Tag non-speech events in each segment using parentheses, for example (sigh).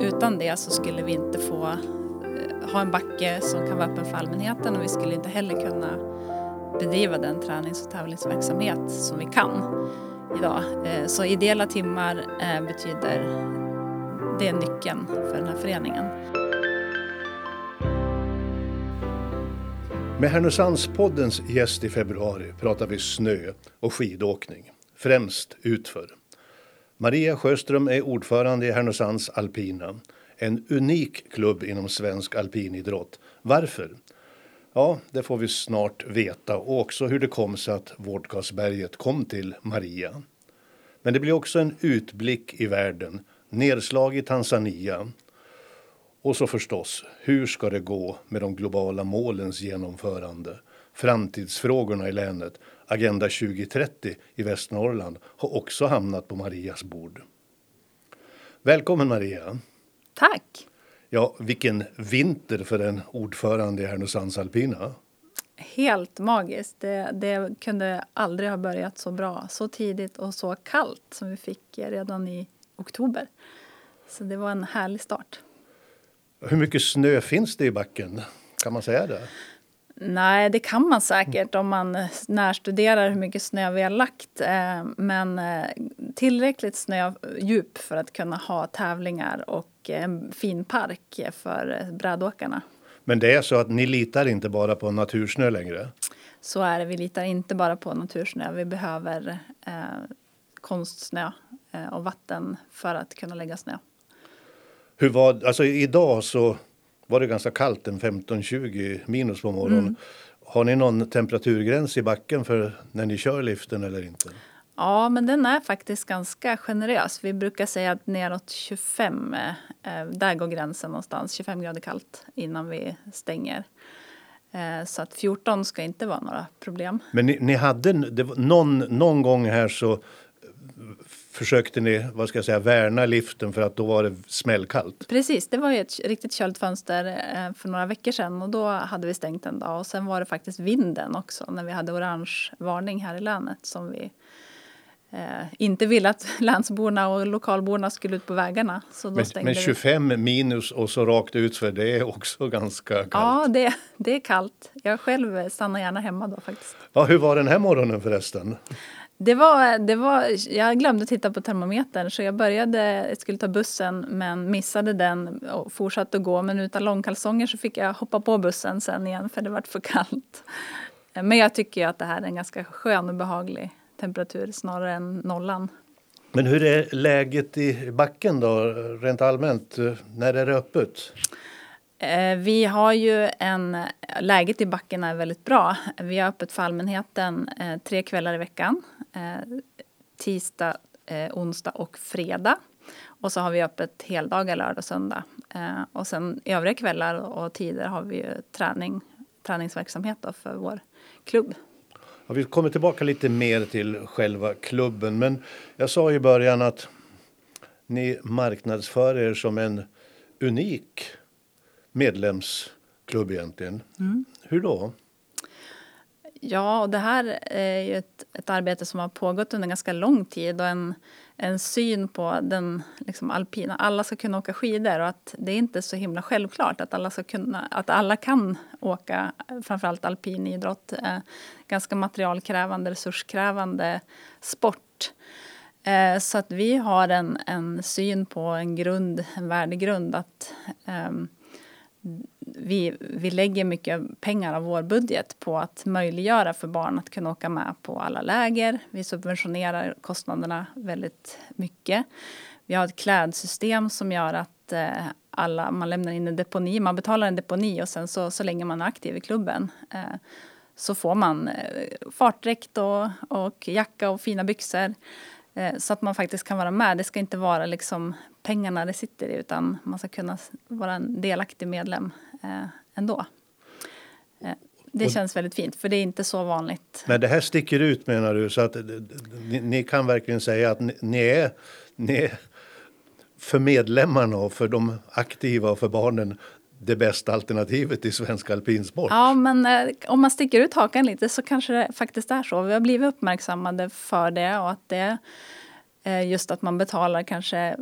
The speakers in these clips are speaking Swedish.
Utan det så skulle vi inte få eh, ha en backe som kan vara öppen för allmänheten och vi skulle inte heller kunna bedriva den tränings och tävlingsverksamhet som vi kan idag. Eh, så ideella timmar eh, betyder, det är nyckeln för den här föreningen. Med Härnösandspoddens gäst i februari pratar vi snö och skidåkning, främst utför. Maria Sjöström är ordförande i Härnösands alpina, en unik klubb inom svensk alpinidrott. Varför? Ja, det får vi snart veta och också hur det kom sig att Vårdkarlsberget kom till Maria. Men det blir också en utblick i världen, nedslag i Tanzania och så förstås, hur ska det gå med de globala målens genomförande? Framtidsfrågorna i länet, Agenda 2030 i Västernorrland, har också hamnat på Marias bord. Välkommen Maria! Tack! Ja, vilken vinter för en ordförande i Härnösands alpina. Helt magiskt. Det, det, kunde aldrig ha börjat så bra, så tidigt och så kallt som vi fick redan i oktober. Så det var en härlig start. Hur mycket snö finns det i backen? Kan man säga det? Nej, det kan man säkert om man närstuderar hur mycket snö vi har lagt. Eh, men eh, tillräckligt snödjup för att kunna ha tävlingar och en fin park för brädåkarna. Men det är så att ni litar inte bara på natursnö längre? Så är det. Vi litar inte bara på natursnö. Vi behöver eh, konstsnö eh, och vatten för att kunna lägga snö. Hur var, alltså idag så var det ganska kallt, en 15-20 minus på morgonen. Mm. Har ni någon temperaturgräns i backen för när ni kör liften eller inte? Ja, men den är faktiskt ganska generös. Vi brukar säga att neråt 25, eh, där går gränsen någonstans. 25 grader kallt innan vi stänger. Eh, så att 14 ska inte vara några problem. Men ni, ni hade, det var någon, någon gång här så försökte ni vad ska jag säga, värna liften för att då var det smällkallt? Precis, det var ju ett riktigt költ fönster eh, för några veckor sedan och då hade vi stängt en dag och sen var det faktiskt vinden också när vi hade orange varning här i länet som vi eh, inte ville att (laughs) länsborna och lokalborna skulle ut på vägarna. Så då men, men 25 vi. minus och så rakt ut för det är också ganska kallt. Ja, det, det är kallt. Jag själv stannar gärna hemma då faktiskt. Ja, hur var den här morgonen förresten? Det var, det var, jag glömde titta på termometern så jag började, jag skulle ta bussen men missade den och fortsatte att gå. Men utan långkalsonger så fick jag hoppa på bussen sen igen för det var för kallt. Men jag tycker att det här är en ganska skön och behaglig temperatur snarare än nollan. Men hur är läget i backen då, rent allmänt? När är det öppet? Eh, vi har ju en, läget i backen är väldigt bra. Vi har öppet för allmänheten eh, tre kvällar i veckan. Eh, tisdag, onsdag och fredag. Och så har vi öppet heldagar lördag och söndag. Och sen övriga kvällar och tider har vi ju träning, träningsverksamhet för vår klubb. Ja, vi kommer tillbaka lite mer till själva klubben. Men jag sa i början att ni marknadsför er som en unik medlemsklubb egentligen. Mm. Hur då? Ja, och det här är ju ett, ett arbete som har pågått under ganska lång tid och en, en syn på den liksom, alpina. Alla ska kunna åka skidor och att det är inte så himla självklart att alla, ska kunna, att alla kan åka framförallt alpin idrott. Eh, ganska materialkrävande, resurskrävande sport. Eh, så att vi har en, en syn på en grund, en värdegrund att eh, vi, vi lägger mycket pengar av vår budget på att möjliggöra för barn att kunna åka med på alla läger. Vi subventionerar kostnaderna väldigt mycket. Vi har ett klädsystem som gör att eh, alla, man lämnar in en deponi, man betalar en deponi och sen så, så länge man är aktiv i klubben eh, så får man eh, fartdräkt och, och jacka och fina byxor. Eh, så att man faktiskt kan vara med. Det ska inte vara liksom pengarna det sitter i utan man ska kunna vara en delaktig medlem eh, ändå. Eh, det och, känns väldigt fint för det är inte så vanligt. Men det här sticker ut menar du så att ni, ni kan verkligen säga att ni, ni, är, ni är för medlemmarna och för de aktiva och för barnen det bästa alternativet i svensk alpinsport. Ja, men eh, om man sticker ut hakan lite så kanske det faktiskt är så. Vi har blivit uppmärksammade för det och att det just att man betalar kanske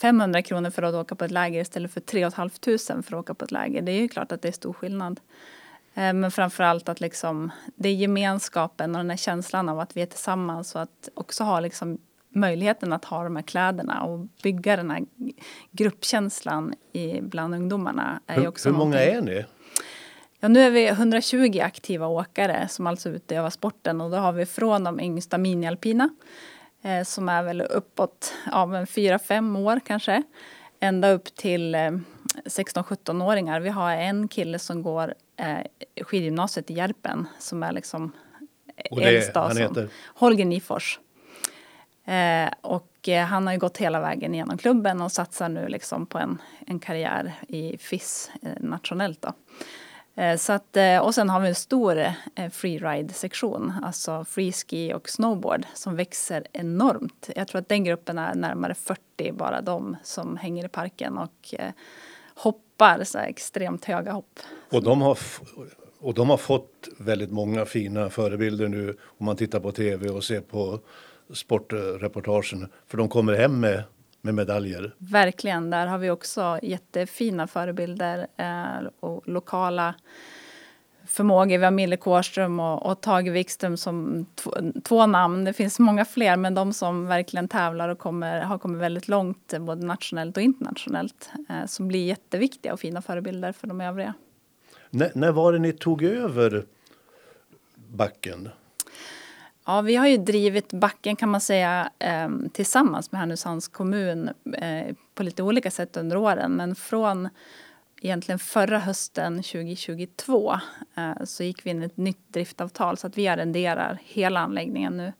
500 kronor för att åka på ett läger istället för 3 500 för att åka på ett läger. Det är ju klart att det är stor skillnad. Men framför allt att liksom, det är gemenskapen och den här känslan av att vi är tillsammans och att också ha liksom möjligheten att ha de här kläderna och bygga den här gruppkänslan i, bland ungdomarna. Är hur, också hur många är ni? Ja, nu är vi 120 aktiva åkare som alltså utövar sporten och då har vi från de yngsta minialpina eh, som är väl uppåt ja, 4-5 år kanske ända upp till eh, 16-17-åringar. Vi har en kille som går eh, skidgymnasiet i Järpen som är liksom och det, äldsta. Han heter? Holger Nifors. Eh, och eh, han har ju gått hela vägen genom klubben och satsar nu liksom på en, en karriär i FIS eh, nationellt. Då. Eh, så att, eh, och sen har vi en stor eh, freeride-sektion, alltså freeski och snowboard, som växer enormt. Jag tror att den gruppen är närmare 40, bara de som hänger i parken och hoppar så extremt höga hopp. Och de har och de har fått väldigt många fina förebilder nu om man tittar på tv och ser på sportreportagen. För de kommer hem med, med medaljer. Verkligen, där har vi också jättefina förebilder eh, och lokala förmågor. Vi har Mille Kårström och, och Tage Wikström som två namn. Det finns många fler, men de som verkligen tävlar och kommer, har kommit väldigt långt både nationellt och internationellt. Eh, som blir jätteviktiga och fina förebilder för de övriga. N när var det ni tog över backen? Ja, vi har ju drivit backen kan man säga ehm, tillsammans med Härnösands kommun eh, på lite olika sätt under åren. Men från egentligen förra hösten 2022 eh, så gick vi in i ett nytt driftavtal så att vi arrenderar hela anläggningen nu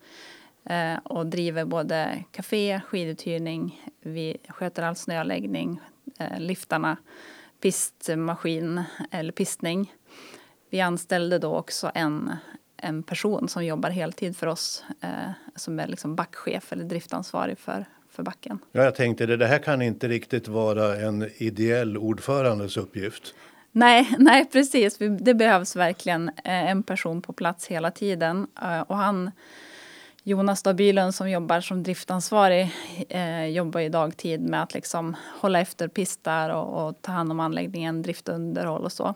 eh, och driver både café, skiduthyrning, vi sköter all snöläggning, liftarna, pistmaskin eller pistning. Vi anställde då också en en person som jobbar heltid för oss eh, som är liksom backchef eller driftansvarig för, för backen. Ja, jag tänkte det, det här kan inte riktigt vara en ideell ordförandes uppgift. Nej, (laughs) nej precis. Det behövs verkligen eh, en person på plats hela tiden. Eh, och han, Jonas Bylund som jobbar som driftansvarig eh, jobbar i dagtid med att liksom hålla efter pistar och, och ta hand om anläggningen, drift och underhåll och så.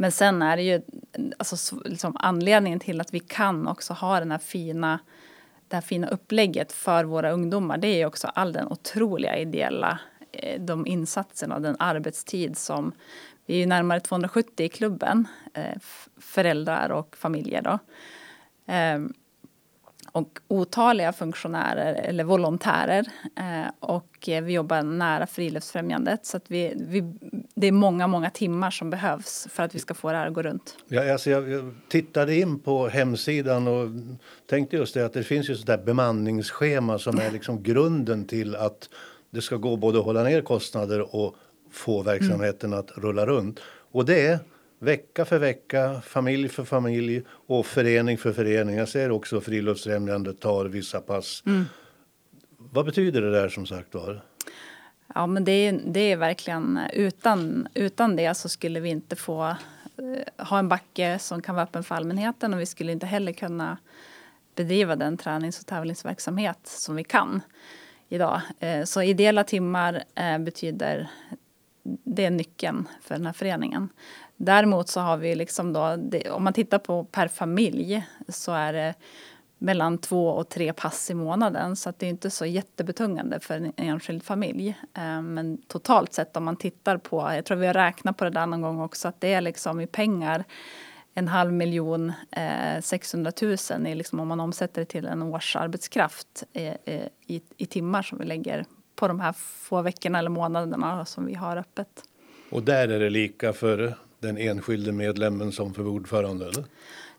Men sen är det ju alltså, liksom anledningen till att vi kan också ha den här fina, det här fina upplägget för våra ungdomar. Det är ju också all den otroliga ideella eh, de insatserna och den arbetstid som vi är ju närmare 270 i klubben, eh, föräldrar och familjer. Då. Ehm, och otaliga funktionärer eller volontärer. Eh, och vi jobbar nära Friluftsfrämjandet så att vi, vi, det är många, många timmar som behövs för att vi ska få det här att gå runt. Ja, alltså jag, jag tittade in på hemsidan och tänkte just det att det finns ju sådär bemanningsschema som är liksom grunden till att det ska gå både att hålla ner kostnader och få verksamheten mm. att rulla runt. Och det är vecka för vecka, familj för familj och förening för förening. Jag ser också Friluftsfrämjandet tar vissa pass. Mm. Vad betyder det där som sagt var? Ja, men det är, det är verkligen utan, utan det så skulle vi inte få eh, ha en backe som kan vara öppen för allmänheten och vi skulle inte heller kunna bedriva den tränings och tävlingsverksamhet som vi kan idag. Eh, så ideella timmar eh, betyder det är nyckeln för den här föreningen. Däremot så har vi liksom då, det, om man tittar på per familj så är det mellan två och tre pass i månaden så att det är inte så jättebetungande för en enskild familj. Eh, men totalt sett om man tittar på, jag tror vi har räknat på det där någon gång också, att det är liksom i pengar en halv miljon, eh, 600 000 är liksom om man omsätter det till en årsarbetskraft eh, eh, i, i timmar som vi lägger på de här få veckorna eller månaderna som vi har öppet. Och där är det lika för den enskilde medlemmen som för ordförande? Eller?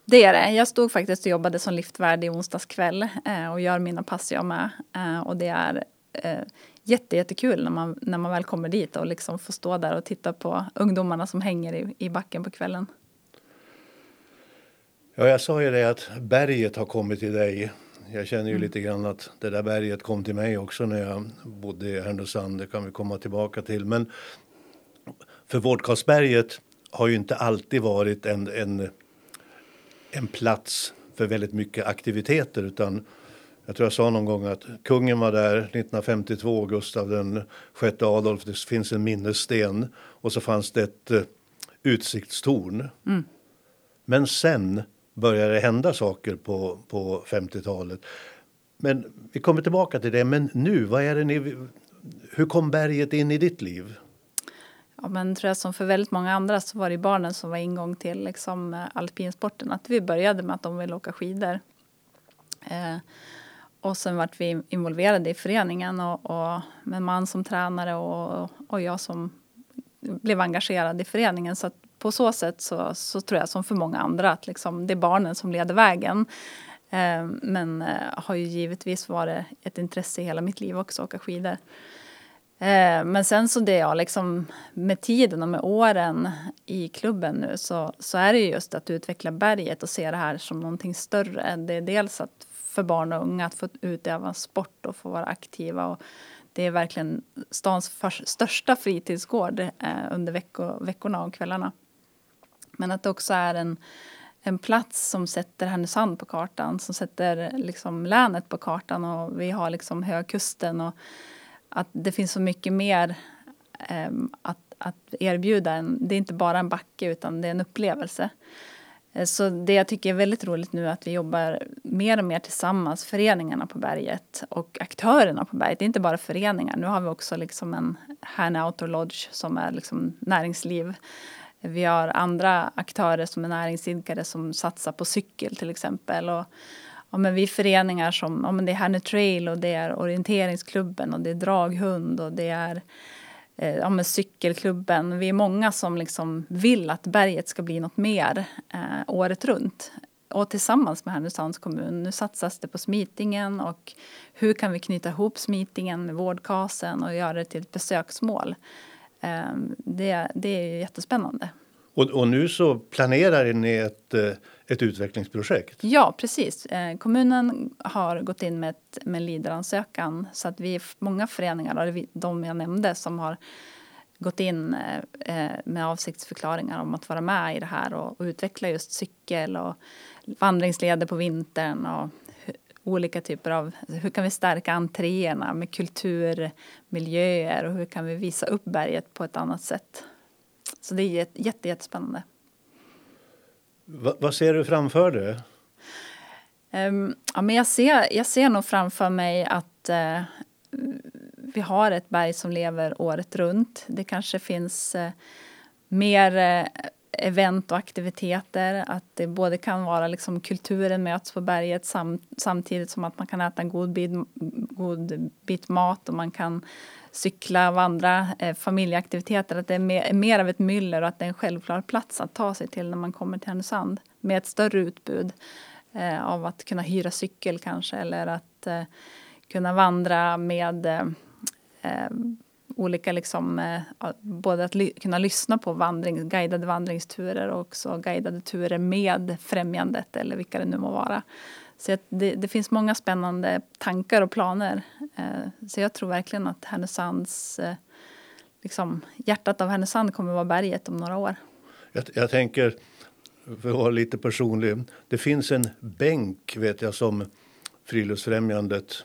Det är det. Jag stod faktiskt och jobbade som liftvärd i onsdags kväll eh, och gör mina pass jag med. Eh, och det är eh, jätte, jättekul när man, när man väl kommer dit och liksom får stå där och titta på ungdomarna som hänger i, i backen på kvällen. Ja, jag sa ju det att berget har kommit till dig. Jag känner ju mm. lite grann att det där berget kom till mig också när jag bodde i Härnösand. Det kan vi komma tillbaka till. Men för Vårdkarlsberget har ju inte alltid varit en, en, en plats för väldigt mycket aktiviteter utan Jag tror jag sa någon gång att kungen var där 1952, Gustav den sjätte Adolf. Det finns en minnessten och så fanns det ett uh, utsiktstorn. Mm. Men sen började det hända saker på, på 50-talet. Men vi kommer tillbaka till det. Men nu, vad är det ni, hur kom berget in i ditt liv? Ja, men tror jag som för väldigt många andra så var det barnen som var ingång till liksom, eh, alpinsporten. Att vi började med att de ville åka skidor. Eh, och sen vart vi involverade i föreningen och, och med en man som tränare och, och jag som blev engagerad i föreningen. Så på så sätt så, så tror jag som för många andra att liksom, det är barnen som leder vägen. Eh, men eh, har ju givetvis varit ett intresse i hela mitt liv också, att åka skidor. Eh, men sen så det jag liksom med tiden och med åren i klubben nu så, så är det just att utveckla berget och se det här som någonting större. Det är dels att för barn och unga att få utöva sport och få vara aktiva. Och det är verkligen stans för, största fritidsgård eh, under vecko, veckorna och kvällarna. Men att det också är en, en plats som sätter Härnösand på kartan, som sätter liksom länet på kartan och vi har liksom Högkusten och att det finns så mycket mer eh, att, att erbjuda. En, det är inte bara en backe utan det är en upplevelse. Eh, så det jag tycker är väldigt roligt nu är att vi jobbar mer och mer tillsammans, föreningarna på berget och aktörerna på berget. Det är inte bara föreningar, nu har vi också liksom en Härne Outdoor Lodge som är liksom näringsliv. Vi har andra aktörer som är näringsidkare som satsar på cykel till exempel. Och, ja, men vi föreningar som ja, men det är Härnö Trail och det är orienteringsklubben och det är draghund och det är eh, ja, men cykelklubben. Vi är många som liksom vill att berget ska bli något mer eh, året runt. Och tillsammans med Härnösands kommun. Nu satsas det på smitingen och hur kan vi knyta ihop smitingen med vårdkasen och göra det till ett besöksmål. Eh, det, det är jättespännande. Och, och, nu så planerar ni ett, eh, ett utvecklingsprojekt? Ja, precis. Eh, kommunen har gått in med, ett, med en LIDER-ansökan så att vi är många föreningar, de jag nämnde, som har gått in eh, eh, med avsiktsförklaringar om att vara med i det här och, och utveckla just cykel och vandringsleder på vintern och olika typer av... Alltså hur kan vi stärka entréerna med kulturmiljöer och hur kan vi visa upp berget på ett annat sätt? Så det är jätte, jättespännande. Va, vad ser du framför dig? Um, ja, men jag, ser, jag ser nog framför mig att uh, vi har ett berg som lever året runt. Det kanske finns uh, mer uh, event och aktiviteter. Att det både kan vara liksom kulturen möts på berget sam, samtidigt som att man kan äta en god bit, god bit mat och man kan cykla, vandra, eh, familjeaktiviteter. Att det är mer, mer, av ett myller och att det är en självklar plats att ta sig till när man kommer till Härnösand. Med ett större utbud eh, av att kunna hyra cykel kanske eller att eh, kunna vandra med eh, eh, olika liksom, eh, både att ly kunna lyssna på vandring, guidade vandringsturer och också guidade turer med Främjandet eller vilka det nu må vara. Så det, det, finns många spännande tankar och planer. Eh, så jag tror verkligen att Härnösands, eh, liksom, hjärtat av Härnösand kommer att vara berget om några år. Jag, jag tänker, för att vara lite personlig, det finns en bänk vet jag som Friluftsfrämjandet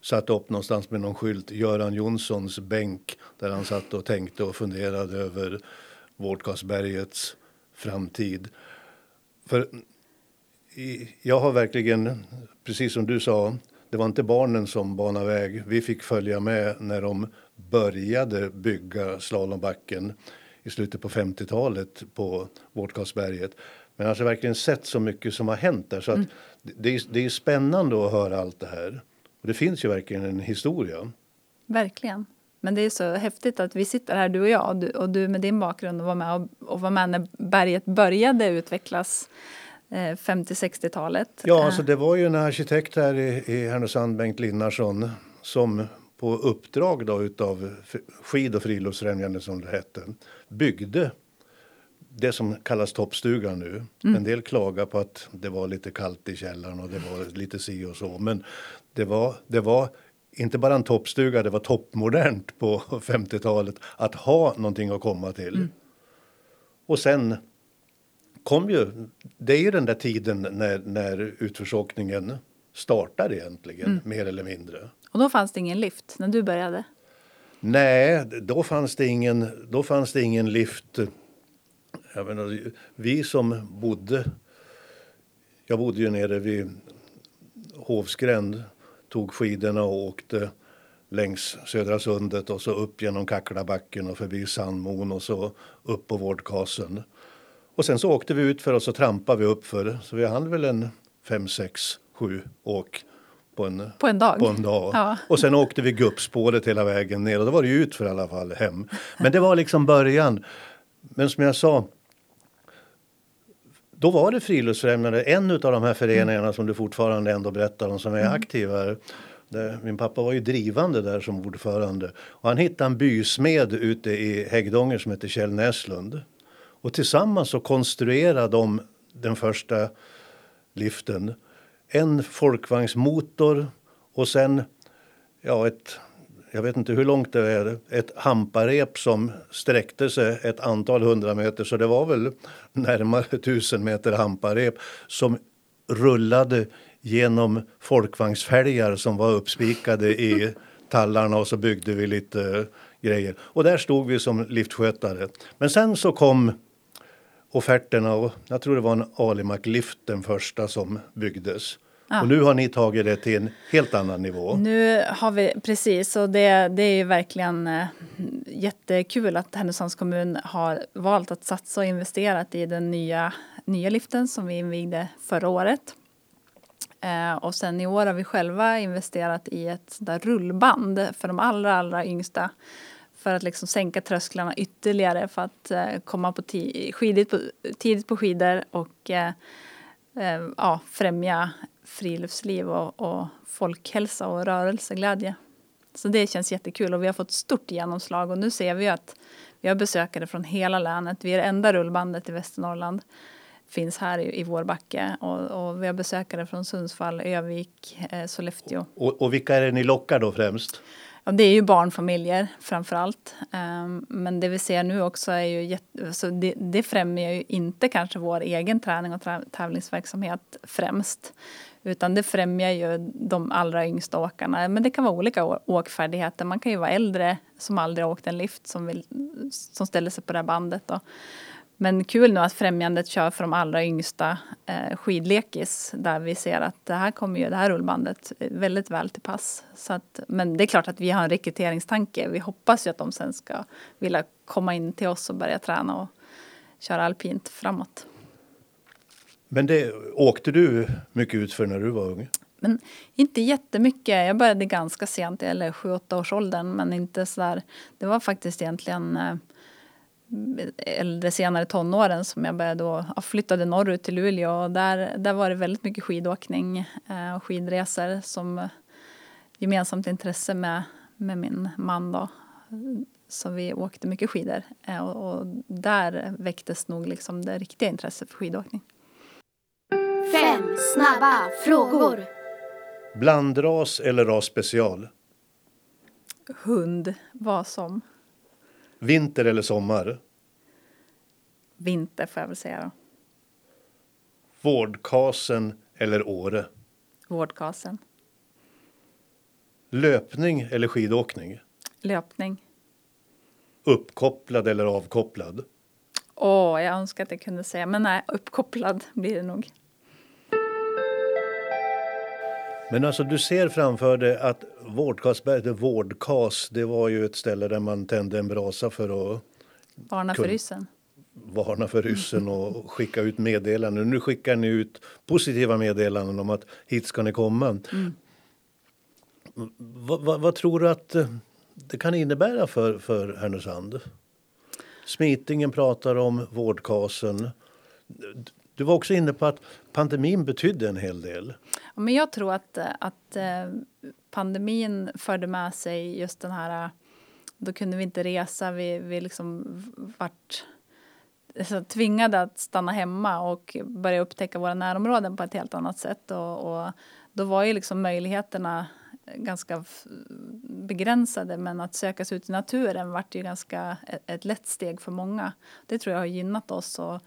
satt upp någonstans med någon skylt, Göran Jonssons bänk, där han satt och tänkte och funderade över Vårdkasbergets framtid. För jag har verkligen, precis som du sa, det var inte barnen som banade väg. Vi fick följa med när de började bygga slalombacken i slutet på 50-talet på Vårdkasberget. Men jag har verkligen sett så mycket som har hänt där. Så mm. det, är, det är spännande att höra allt det här. Och det finns ju verkligen en historia. Verkligen. Men det är så häftigt att vi sitter här, du och jag, och du, och du med din bakgrund och var med, och, och var med när berget började utvecklas 50-60-talet. Eh, ja, alltså det var ju en arkitekt här i, i Härnösand, Bengt Linnarsson, som på uppdrag då utav Skid och friluftsfrämjandet som det hette, byggde det som kallas toppstugan nu. Mm. En del klagar på att det var lite kallt i källaren och det var lite si och så. Men det var, det var inte bara en toppstuga, det var toppmodernt på (laughs) 50-talet att ha någonting att komma till. Mm. Och sen kom ju, det är ju den där tiden när, när utförsåkningen startar egentligen, mm. mer eller mindre. Och då fanns det ingen lift när du började? Nej, då fanns det ingen, då fanns det ingen lift. Jag menar, vi som bodde... Jag bodde ju nere vid Hovsgränd, tog skidorna och åkte längs Södra sundet och så upp genom Kacklabacken och förbi Sandmon och så upp på Vårdkasen. Och sen så åkte vi ut för och så trampade vi upp för så vi hann väl en fem, sex, sju åk på en, på en dag. På en dag. Ja. Och sen åkte vi guppspåret hela vägen ner och då var det ut för i alla fall hem. Men det var liksom början. Men som jag sa, då var det Friluftsfrämjande, en av de här föreningarna mm. som du fortfarande ändå berättar om som är mm. aktiva. Min pappa var ju drivande där som ordförande. Och han hittade en bysmed ute i Häggdånger som heter Kjell Näslund. Och tillsammans så konstruerade de den första liften. En folkvagnsmotor och sen ja, ett, jag vet inte hur långt det är, ett hamparep som sträckte sig ett antal hundra meter. Så det var väl närmare tusen meter hamparep som rullade genom folkvagnsfälgar som var uppspikade i tallarna och så byggde vi lite eh, grejer. Och där stod vi som liftskötare. Men sen så kom offerterna och jag tror det var en Alimak-lift den första som byggdes. Ja. Och nu har ni tagit det till en helt annan nivå. Nu har vi precis och det, det är ju verkligen äh, jättekul att Härnösands kommun har valt att satsa och investerat i den nya, nya liften som vi invigde förra året. Eh, och sen i år har vi själva investerat i ett där rullband för de allra, allra yngsta för att liksom sänka trösklarna ytterligare för att eh, komma på, skidigt på tidigt på skidor och eh, eh, ja, främja friluftsliv och, och folkhälsa och rörelseglädje. Så det känns jättekul och vi har fått stort genomslag och nu ser vi att vi har besökare från hela länet. Vi är det enda rullbandet i Västernorrland finns här i, i Vårbacke och, och vi har besökare från Sundsvall, Övik, eh, Sollefteå. Och, och vilka är det ni lockar då främst? Ja, det är ju barnfamiljer framför allt. Ehm, men det vi ser nu också är ju så alltså det, det främjar ju inte kanske vår egen träning och tävlingsverksamhet främst. Utan det främjar ju de allra yngsta åkarna. Men det kan vara olika åkfärdigheter. Man kan ju vara äldre som aldrig har åkt en lift som, vill, som ställer sig på det här bandet. Då men kul nu att Främjandet kör för de allra yngsta eh, skidlekis där vi ser att det här kommer ju, det här rullbandet väldigt väl till pass. Så att, men det är klart att vi har en rekryteringstanke. Vi hoppas ju att de sen ska vilja komma in till oss och börja träna och köra alpint framåt. Men det åkte du mycket ut för när du var ung? Men inte jättemycket. Jag började ganska sent, eller 7-8 års åldern. Men inte så där. Det var faktiskt egentligen eh, äldre senare tonåren som jag började då, jag flyttade norrut till Luleå och där, där var det väldigt mycket skidåkning eh, och skidresor som gemensamt intresse med, med min man då. Så vi åkte mycket skidor eh, och, och, där väcktes nog liksom det riktiga intresset för skidåkning. Fem snabba frågor. Blandras eller ras special? Hund, vad som. Vinter eller sommar? Vinter får jag väl säga då. Vårdkasen eller Åre? Vårdkasen. Löpning eller skidåkning? Löpning. Uppkopplad eller avkopplad? Åh, jag önskar att jag kunde säga, men nej, uppkopplad blir det nog. Men alltså du ser framför dig att Vårdkasberg, Vårdkas, det var ju ett ställe där man tände en brasa för att varna för ryssen. Varna för ryssen och skicka ut meddelanden. Nu skickar ni ut positiva meddelanden om att hit ska ni komma. Mm. Vad, vad, vad, tror du att eh, det kan innebära för, för Härnösand? Smitingen pratar om vårdkasen. Du var också inne på att pandemin betydde en hel del. Ja, men jag tror att, att eh, pandemin förde med sig just den här... Då kunde vi inte resa. Vi, vi liksom vart så tvingade att stanna hemma och börja upptäcka våra närområden på ett helt annat sätt. Och, och då var ju liksom möjligheterna ganska begränsade men att söka sig ut i naturen vart ju ganska ett, ett lätt steg för många. Det tror jag har gynnat oss. Och,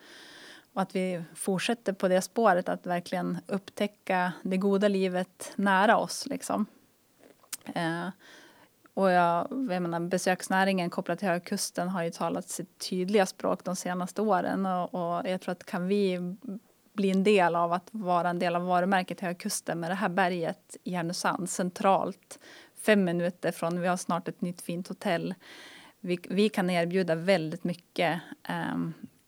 och att vi fortsätter på det spåret att verkligen upptäcka det goda livet nära oss. Liksom. Eh, och jag, jag menar, besöksnäringen kopplat till Högkusten har ju talat sitt tydliga språk de senaste åren. Och, och, jag tror att kan vi bli en del av att vara en del av varumärket Högkusten med det här berget i Härnösand centralt, fem minuter från, vi har snart ett nytt fint hotell. Vi, vi kan erbjuda väldigt mycket eh,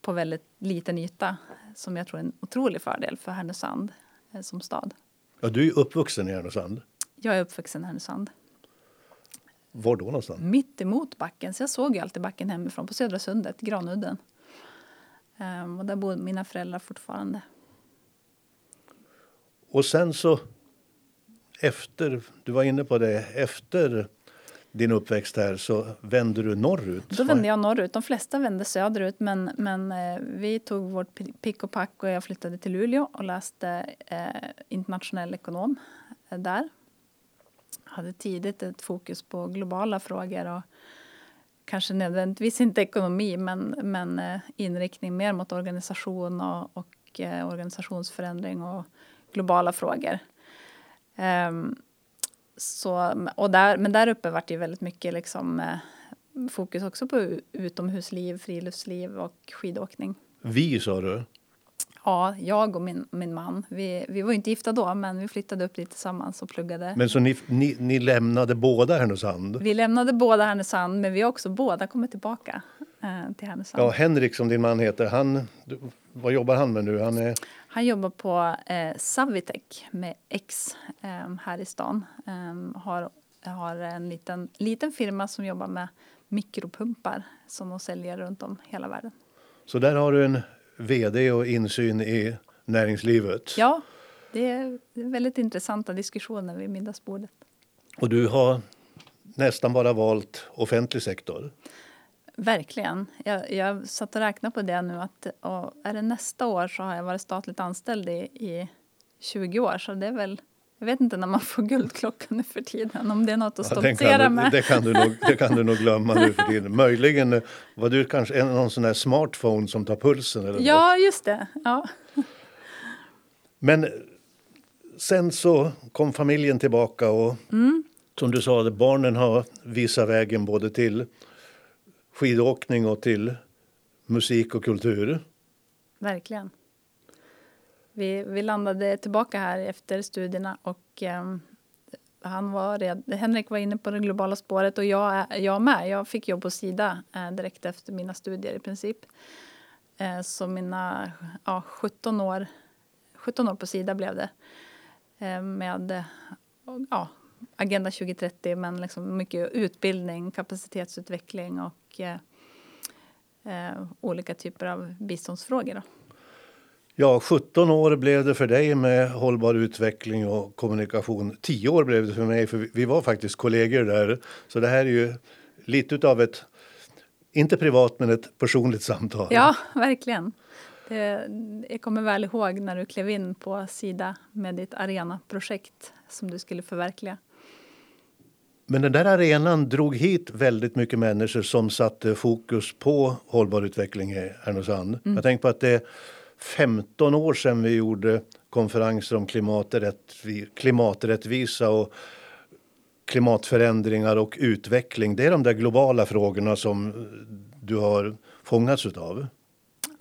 på väldigt liten yta som jag tror är en otrolig fördel för Härnösand eh, som stad. Ja, du är uppvuxen i Härnösand. Jag är uppvuxen i Härnösand. Var då någonstans? Mitt emot backen, så jag såg ju alltid backen hemifrån på Södra sundet, Granudden. Um, och där bor mina föräldrar fortfarande. Och sen så efter, du var inne på det, efter din uppväxt här så vände du norrut? Då vände jag norrut. De flesta vände söderut men, men eh, vi tog vårt pick och pack och jag flyttade till Luleå och läste eh, internationell ekonom eh, där. Hade tidigt ett fokus på globala frågor och kanske nödvändigtvis inte ekonomi men, men eh, inriktning mer mot organisation och, och eh, organisationsförändring och globala frågor. Um, så, och där, men där uppe var det väldigt mycket liksom, eh, fokus också på utomhusliv, friluftsliv och skidåkning. Vi, sa du? Ja, jag och min, min man. Vi, vi var inte gifta då, men vi flyttade upp dit tillsammans och pluggade. Men så ni, ni, ni lämnade båda Härnösand? Vi lämnade båda Härnösand, men vi har också båda kommit tillbaka eh, till Härnösand. Ja, Henrik som din man heter, han, vad jobbar han med nu? Han, är... han jobbar på eh, Savitec med X eh, här i stan. Eh, har, har en liten, liten firma som jobbar med mikropumpar som de säljer runt om hela världen. Så där har du en vd och insyn i näringslivet? Ja, det är väldigt intressanta diskussioner vid middagsbordet. Och du har nästan bara valt offentlig sektor? Verkligen. Jag, jag satt och räknade på det nu. att Är det nästa år så har jag varit statligt anställd i, i 20 år. Så det är väl jag vet inte när man får guldklockan nu för tiden, om det är något att stoltsera ja, med. Det kan, du nog, det kan du nog glömma nu för tiden. (laughs) Möjligen var du kanske en, någon sån där smartphone som tar pulsen? Eller ja, något. just det. Ja. Men sen så kom familjen tillbaka och mm. som du sa, barnen har visat vägen både till skidåkning och till musik och kultur. Verkligen. Vi, vi landade tillbaka här efter studierna och eh, han var red, Henrik var inne på det globala spåret och jag, jag med. Jag fick jobb på Sida eh, direkt efter mina studier i princip. Eh, så mina ja, 17, år, 17 år på Sida blev det. Eh, med ja, Agenda 2030 men liksom mycket utbildning, kapacitetsutveckling och eh, eh, olika typer av biståndsfrågor. Då. Ja, 17 år blev det för dig med hållbar utveckling och kommunikation. 10 år blev det för mig, för vi var faktiskt kollegor där. Så det här är ju lite av ett, inte privat, men ett personligt samtal. Ja, (laughs) verkligen. Det, jag kommer väl ihåg när du klev in på Sida med ditt Arena-projekt som du skulle förverkliga. Men den där arenan drog hit väldigt mycket människor som satte fokus på hållbar utveckling i Härnösand. Mm. Jag tänker på att det 15 år sedan vi gjorde konferenser om klimaträttvi klimaträttvisa och klimatförändringar och utveckling. Det är de där globala frågorna som du har fångats av.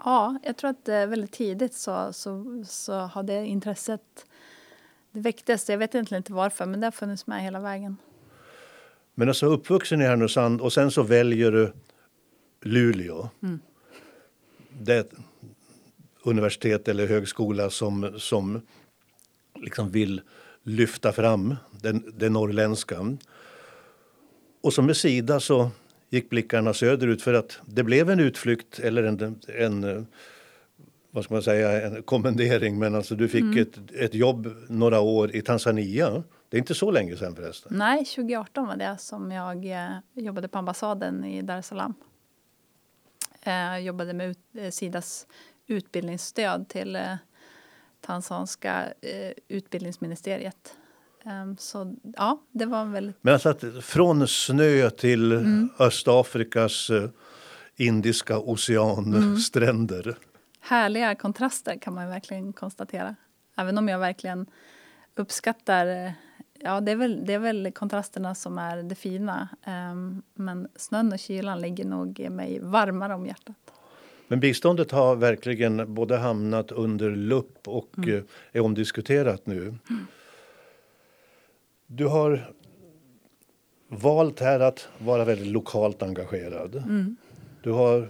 Ja, jag tror att väldigt tidigt så, så, så hade intresset det väcktes. Jag vet egentligen inte varför, men det har funnits med hela vägen. Men alltså uppvuxen i Härnösand och sen så väljer du Luleå. Mm. Det, universitet eller högskola som, som liksom vill lyfta fram den, det norrländska. Och som med Sida så gick blickarna söderut för att det blev en utflykt eller en, en vad ska man säga, en kommendering. Men alltså du fick mm. ett, ett jobb några år i Tanzania. Det är inte så länge sedan förresten. Nej, 2018 var det som jag eh, jobbade på ambassaden i Dar es Salaam. Jag eh, jobbade med ut, eh, Sidas utbildningsstöd till tanzanska utbildningsministeriet. Um, så ja, det var väldigt... Men alltså att från snö till mm. Östafrikas Indiska oceanstränder. Mm. härliga kontraster kan man verkligen konstatera. Även om jag verkligen uppskattar Ja, det är, väl, det är väl kontrasterna som är det fina. Um, men snön och kylan ligger nog mig varmare om hjärtat. Men biståndet har verkligen både hamnat under lupp och mm. Eh, är omdiskuterat nu. Mm. Du har valt här att vara väldigt lokalt engagerad. Mm. Du har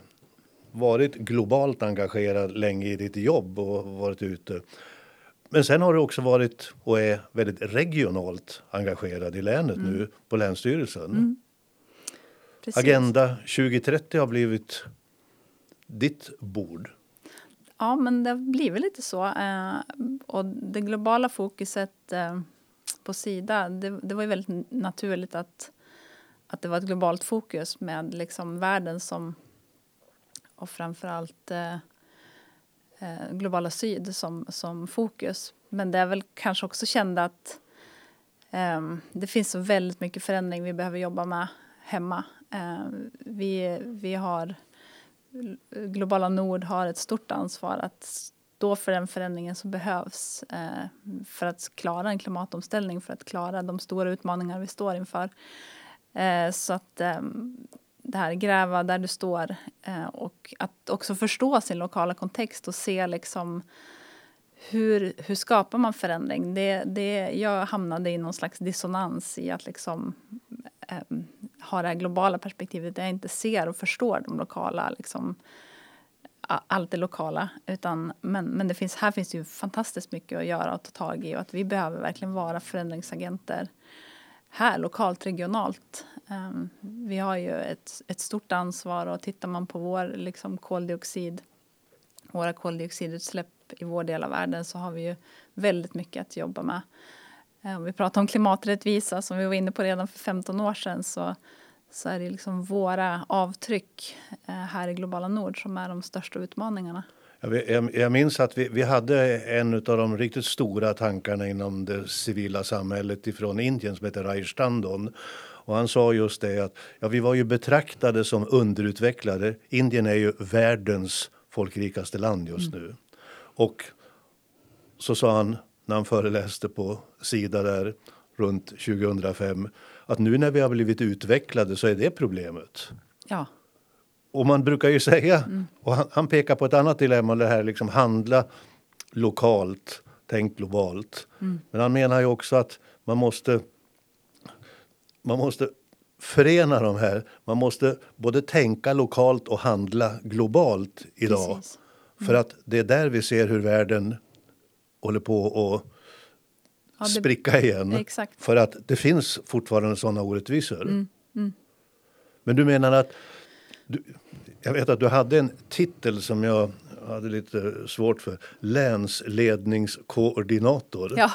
varit globalt engagerad länge i ditt jobb och varit ute. Men sen har du också varit och är väldigt regionalt engagerad i länet mm. nu på Länsstyrelsen. Mm. Agenda 2030 har blivit ditt bord. Ja, men det har blivit lite så. Eh, och det globala fokuset eh, på Sida, det, det var ju väldigt naturligt att, att det var ett globalt fokus med liksom världen som och framförallt eh, eh, Eh, globala syd som, som fokus. Men det är väl kanske också kända att um, det finns så väldigt mycket förändring vi behöver jobba med hemma. Eh, vi, vi har Globala Nord har ett stort ansvar att stå för den förändringen som behövs uh, för att klara en klimatomställning, för att klara de stora utmaningar vi står inför. Uh, så att um, det här gräva där du står eh, och att också förstå sin lokala kontext och se liksom hur, hur skapar man förändring? Det, det, jag hamnade i någon slags dissonans i att liksom, eh, ha det här globala perspektivet där jag inte ser och förstår de lokala, liksom, allt det lokala. Utan, men men det finns, här finns det ju fantastiskt mycket att göra och ta tag i och att vi behöver verkligen vara förändringsagenter här lokalt, regionalt. Um, vi har ju ett, ett stort ansvar och tittar man på vår liksom, koldioxid, våra koldioxidutsläpp i vår del av världen så har vi ju väldigt mycket att jobba med. Om vi pratar om klimaträttvisa som vi var inne på redan för 15 år sedan så, så är det liksom våra avtryck eh, här i globala nord som är de största utmaningarna. Jag, jag minns att vi, vi hade en av de riktigt stora tankarna inom det civila samhället ifrån Indien som heter Raish Tandon. Och han sa just det att ja, vi var ju betraktade som underutvecklade. Indien är ju världens folkrikaste land just mm. nu. Och så sa han när han föreläste på Sida där runt 2005 att nu när vi har blivit utvecklade så är det problemet. Ja. Och man brukar ju säga, mm. och han, han, pekar på ett annat dilemma, det här liksom handla lokalt, tänk globalt. Mm. Men han menar ju också att man måste, man måste förena de här. Man måste både tänka lokalt och handla globalt idag. Mm. För att det är där vi ser hur världen håller på att ja, det, spricka igen. Exakt. För att det finns fortfarande sådana orättvisor. Mm. Mm. Men du menar att du, jag vet att du hade en titel som jag hade lite svårt för. Länsledningskoordinator. Ja,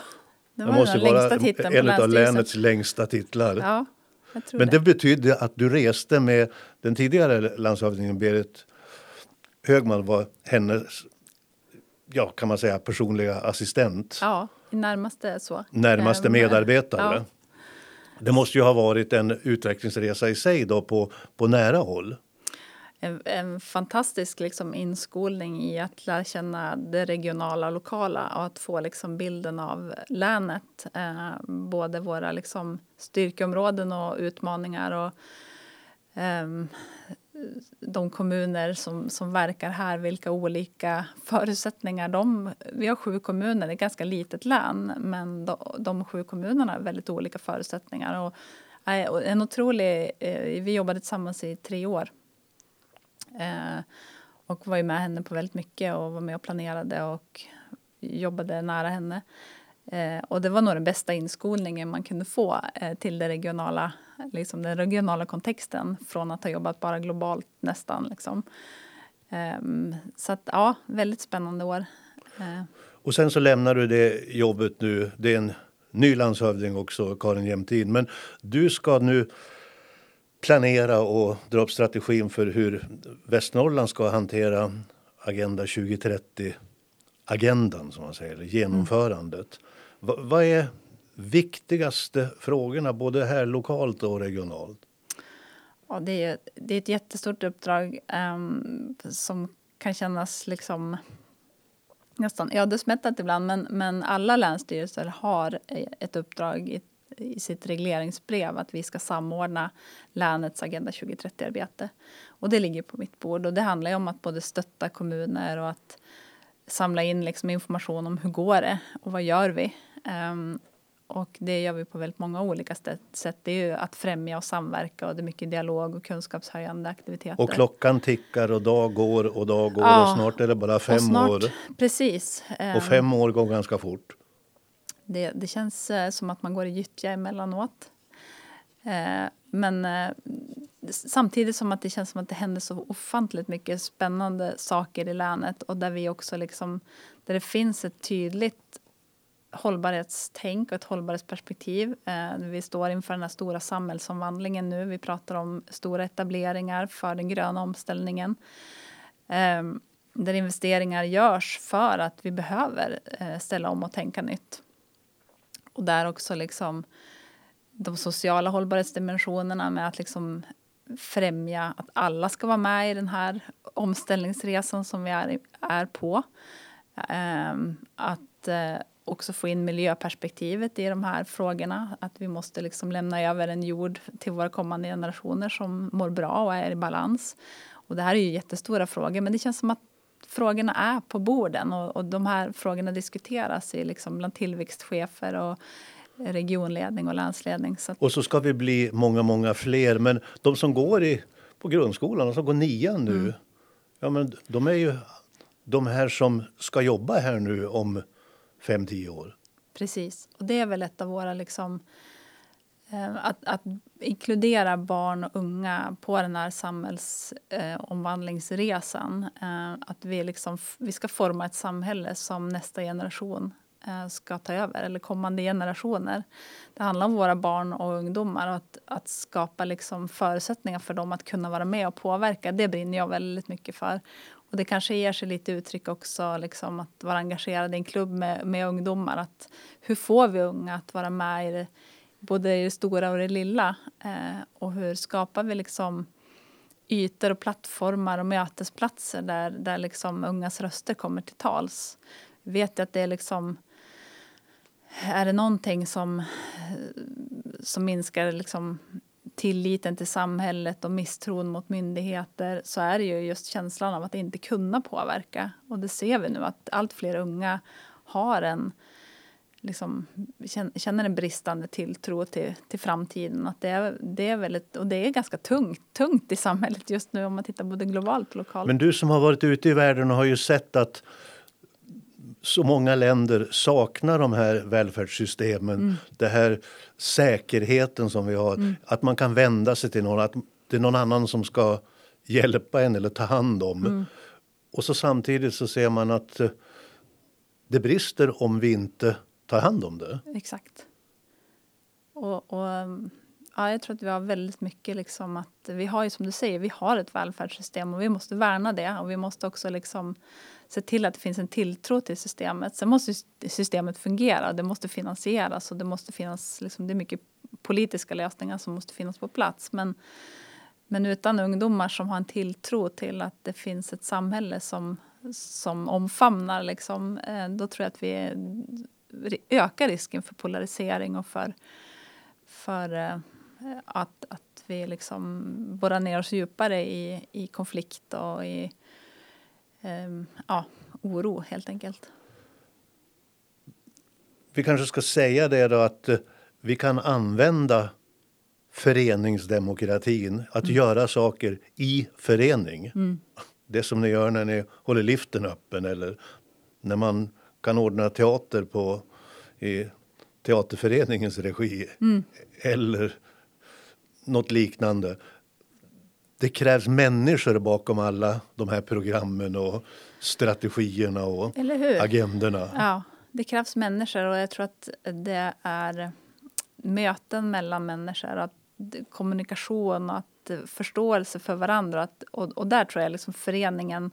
det var det måste den längsta titeln en av länets längsta titlar. Ja, Men det. det betydde att du reste med den tidigare landshövdingen Berit Högman var hennes, ja kan man säga, personliga assistent. Ja, närmaste så. Närmaste medarbetare. Ja. Det måste ju ha varit en utvecklingsresa i sig då på, på nära håll en, en fantastisk liksom inskolning i att lära känna det regionala och lokala och att få liksom bilden av länet. Eh, både våra liksom styrkeområden och utmaningar och eh, de kommuner som, som verkar här, vilka olika förutsättningar de... Vi har sju kommuner, det är ett ganska litet län men de, de sju kommunerna har väldigt olika förutsättningar. Och, eh, en otrolig, eh, vi jobbade tillsammans i tre år Eh, och var ju med henne på väldigt mycket och var med och planerade och jobbade nära henne. Eh, och det var nog den bästa inskolningen man kunde få eh, till det regionala, liksom den regionala kontexten från att ha jobbat bara globalt nästan. Liksom. Eh, så att, ja, väldigt spännande år. Eh. Och sen så lämnar du det jobbet nu. Det är en ny landshövding också, Karin Jämtin. Men du ska nu planera och dra upp strategin för hur Västernorrland ska hantera Agenda 2030 agendan som man säger, eller genomförandet. Mm. vad är viktigaste frågorna både här lokalt och regionalt? Ja, det, är, det är ett jättestort uppdrag um, som kan kännas liksom nästan ödesmättat ibland. Men, men alla länsstyrelser har ett uppdrag i, i sitt regleringsbrev att vi ska samordna länets Agenda 2030-arbete. Och det ligger på mitt bord. Och det handlar om att både stötta kommuner och att samla in liksom information om hur går det och vad gör vi. Um, och det gör vi på väldigt många olika sätt. Det är ju att främja och samverka och det är mycket dialog och kunskapshöjande aktiviteter. Och klockan tickar och dag går och dag går ja, och snart är det bara fem snart, år. Precis. Och fem år går ganska fort. Det, det känns eh, som att man går i gyttja emellanåt. Eh, men eh, samtidigt som att det känns som att det händer så ofantligt mycket spännande saker i länet och där vi också liksom, där det finns ett tydligt hållbarhetstänk och ett hållbarhetsperspektiv. Eh, vi står inför den här stora samhällsomvandlingen nu. Vi pratar om stora etableringar för den gröna omställningen. Eh, där investeringar görs för att vi behöver eh, ställa om och tänka nytt. Och där också liksom de sociala hållbarhetsdimensionerna med att liksom främja att alla ska vara med i den här omställningsresan som vi är, är på. Ehm, att eh, också få in miljöperspektivet i de här frågorna. Att vi måste liksom lämna över en jord till våra kommande generationer som mår bra och är i balans. Och det här är ju jättestora frågor, men det känns som att frågorna är på borden och, och de här frågorna diskuteras i liksom bland tillväxtchefer och regionledning och länsledning. Så Och så ska vi bli många, många fler. Men de som går i, på grundskolan och som går nian nu, mm. ja, men de är ju de här som ska jobba här nu om fem, tio år. Precis. Och det är väl ett av våra... Liksom, Eh, att, att, inkludera barn och unga på den här samhällsomvandlingsresan. Eh, att vi, liksom, vi ska forma ett samhälle som nästa generation eh, ska ta över, eller kommande generationer. Det handlar om våra barn och ungdomar och att, att skapa liksom förutsättningar för dem att kunna vara med och påverka. Det brinner jag väldigt mycket för. Och det kanske ger sig lite uttryck också, liksom, att vara engagerad i en klubb med, med ungdomar. Att, hur får vi unga att vara med i det, både i det stora och det lilla? Eh, och hur skapar vi liksom ytor och plattformar och mötesplatser där, där liksom ungas röster kommer till tals? Vi vet att det är liksom... Är det någonting som, som minskar liksom tilliten till samhället och misstron mot myndigheter så är det ju just känslan av att inte kunna påverka. Och det ser vi nu att allt fler unga har en liksom, känner en bristande tilltro till, till framtiden. Att det, är, det är väldigt, och det är ganska tungt, tungt i samhället just nu om man tittar både globalt och lokalt. Men du som har varit ute i världen och har ju sett att så många länder saknar de här välfärdssystemen. Mm. Det här säkerheten som vi har. Mm. Att man kan vända sig till någon. Att det är någon annan som ska hjälpa en eller ta hand om. Mm. Och så samtidigt så ser man att det brister om vi inte tar hand om det. Exakt. Och, och ehm, ja, jag tror att vi har väldigt mycket liksom att vi har ju som du säger, vi har ett välfärdssystem och vi måste värna det och vi måste också liksom se till att det finns en tilltro till systemet. Sen måste systemet fungera, det måste finansieras och det måste finnas, liksom, det är mycket politiska lösningar som måste finnas på plats. Men, men utan ungdomar som har en tilltro till att det finns ett samhälle som, som omfamnar, liksom, eh, då tror jag att vi ökar risken för polarisering och för, för eh, att, att vi liksom borrar ner oss djupare i, i konflikt och i um, ja, oro, helt enkelt. Vi kanske ska säga det då att uh, vi kan använda föreningsdemokratin, att mm. göra saker i förening. Mm. Det som ni gör när ni håller liften öppen eller när man kan ordna teater på, i teaterföreningens regi. Mm. Eller något liknande. Det krävs människor bakom alla de här programmen och strategierna och agendorna. Ja, det krävs människor och jag tror att det är möten mellan människor, att kommunikation och att förståelse för varandra. Att, och, och där tror jag liksom föreningen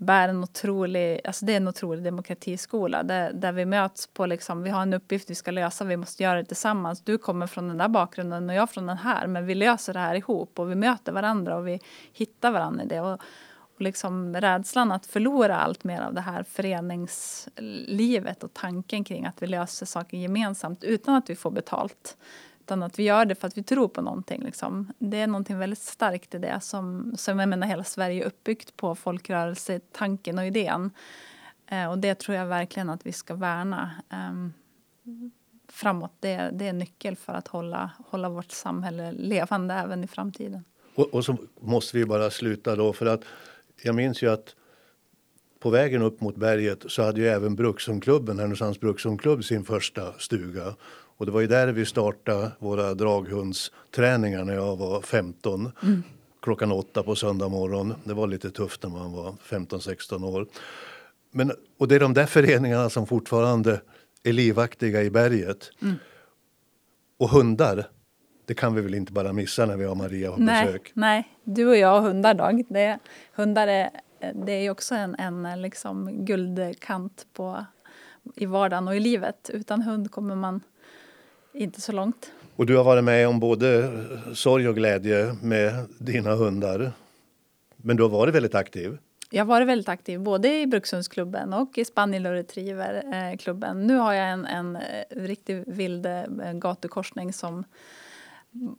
bär en otrolig, alltså det är en otrolig demokratiskola där, där vi möts på liksom, vi har en uppgift vi ska lösa, vi måste göra det tillsammans. Du kommer från den där bakgrunden och jag från den här, men vi löser det här ihop och vi möter varandra och vi hittar varandra i det. Och, och liksom rädslan att förlora allt mer av det här föreningslivet och tanken kring att vi löser saker gemensamt utan att vi får betalt. Utan att vi gör det för att vi tror på någonting. Liksom. Det är någonting väldigt starkt i det som, som jag menar hela Sverige är uppbyggt på folkrörelsetanken och idén. Eh, och det tror jag verkligen att vi ska värna eh, framåt. Det, det är nyckel för att hålla, hålla vårt samhälle levande även i framtiden. Och, och så måste vi bara sluta då för att jag minns ju att på vägen upp mot berget så hade ju även Brukshundklubben, Härnösands Brukshundklubb, sin första stuga. Och det var ju där vi startade våra draghundsträningar när jag var 15. Mm. Klockan åtta på söndag morgon. Det var lite tufft när man var 15-16 år. Men, och det är de där föreningarna som fortfarande är livaktiga i berget. Mm. Och hundar, det kan vi väl inte bara missa när vi har Maria på nej, besök? Nej, du och jag och hundar Dag. Det, hundar är, det är också en, en liksom guldkant på, i vardagen och i livet. Utan hund kommer man inte så långt. Och du har varit med om både sorg och glädje med dina hundar. Men du har varit väldigt aktiv. Jag har varit väldigt aktiv både i Brukshundsklubben och i Spaniel och Retrieverklubben. Nu har jag en, en riktigt vild eh, gatukorsning som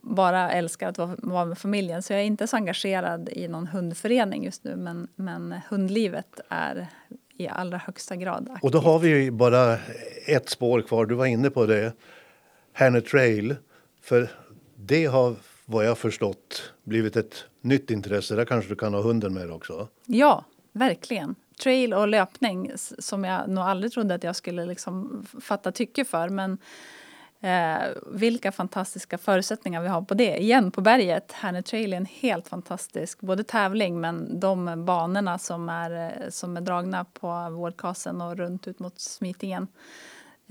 bara älskar att vara med familjen. Så jag är inte så engagerad i någon hundförening just nu men, men hundlivet är i allra högsta grad aktivt. Och då har vi bara ett spår kvar. Du var inne på det. Herne Trail. För det har vad jag förstått blivit ett nytt intresse. Där kanske du kan ha hunden med också? Ja, verkligen. Trail och löpning som jag nog aldrig trodde att jag skulle liksom fatta tycke för. Men eh, vilka fantastiska förutsättningar vi har på det. Igen på berget. Herne Trail är en helt fantastisk både tävling men de banorna som är, eh, som är dragna på Vårdkasen och runt ut mot Smitingen.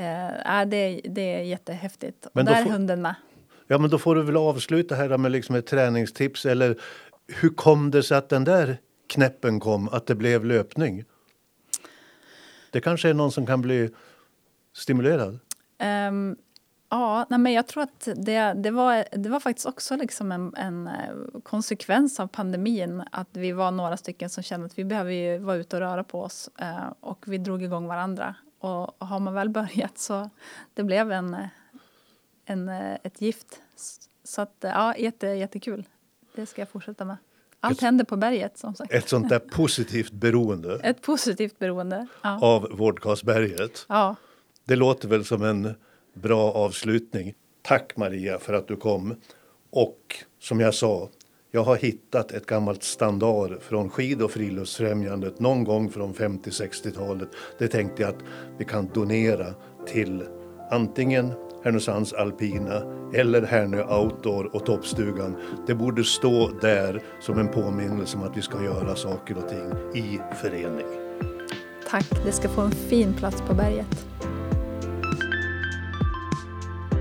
Eh, det, det är jättehäftigt. Och där är hunden med. Ja, men då får du väl avsluta här med liksom ett träningstips. Eller hur kom det sig att den där knäppen kom, att det blev löpning? Det kanske är någon som kan bli stimulerad? Um, ja, nej, men jag tror att det, det, var, det var faktiskt också liksom en, en, eh, konsekvens av pandemin. Att vi var några stycken som kände att vi behöver vara ute och röra på oss. Uh, och vi drog igång varandra. Och har man väl börjat så det blev en, en, ett gift. Så att, ja, jätte, jättekul. Det ska jag fortsätta med. Allt ett, händer på berget som sagt. Ett sånt där (laughs) positivt beroende. Ett positivt beroende. Ja. Av Vårdkastberget. Ja. Det låter väl som en bra avslutning. Tack Maria för att du kom. Och som jag sa, jag har hittat ett gammalt standard från skid och friluftsfrämjandet någon gång från 50-60-talet. Det tänkte jag att vi kan donera till antingen Härnösands alpina eller Härnö outdoor och toppstugan. Det borde stå där som en påminnelse om att vi ska göra saker och ting i förening. Tack, det ska få en fin plats på berget.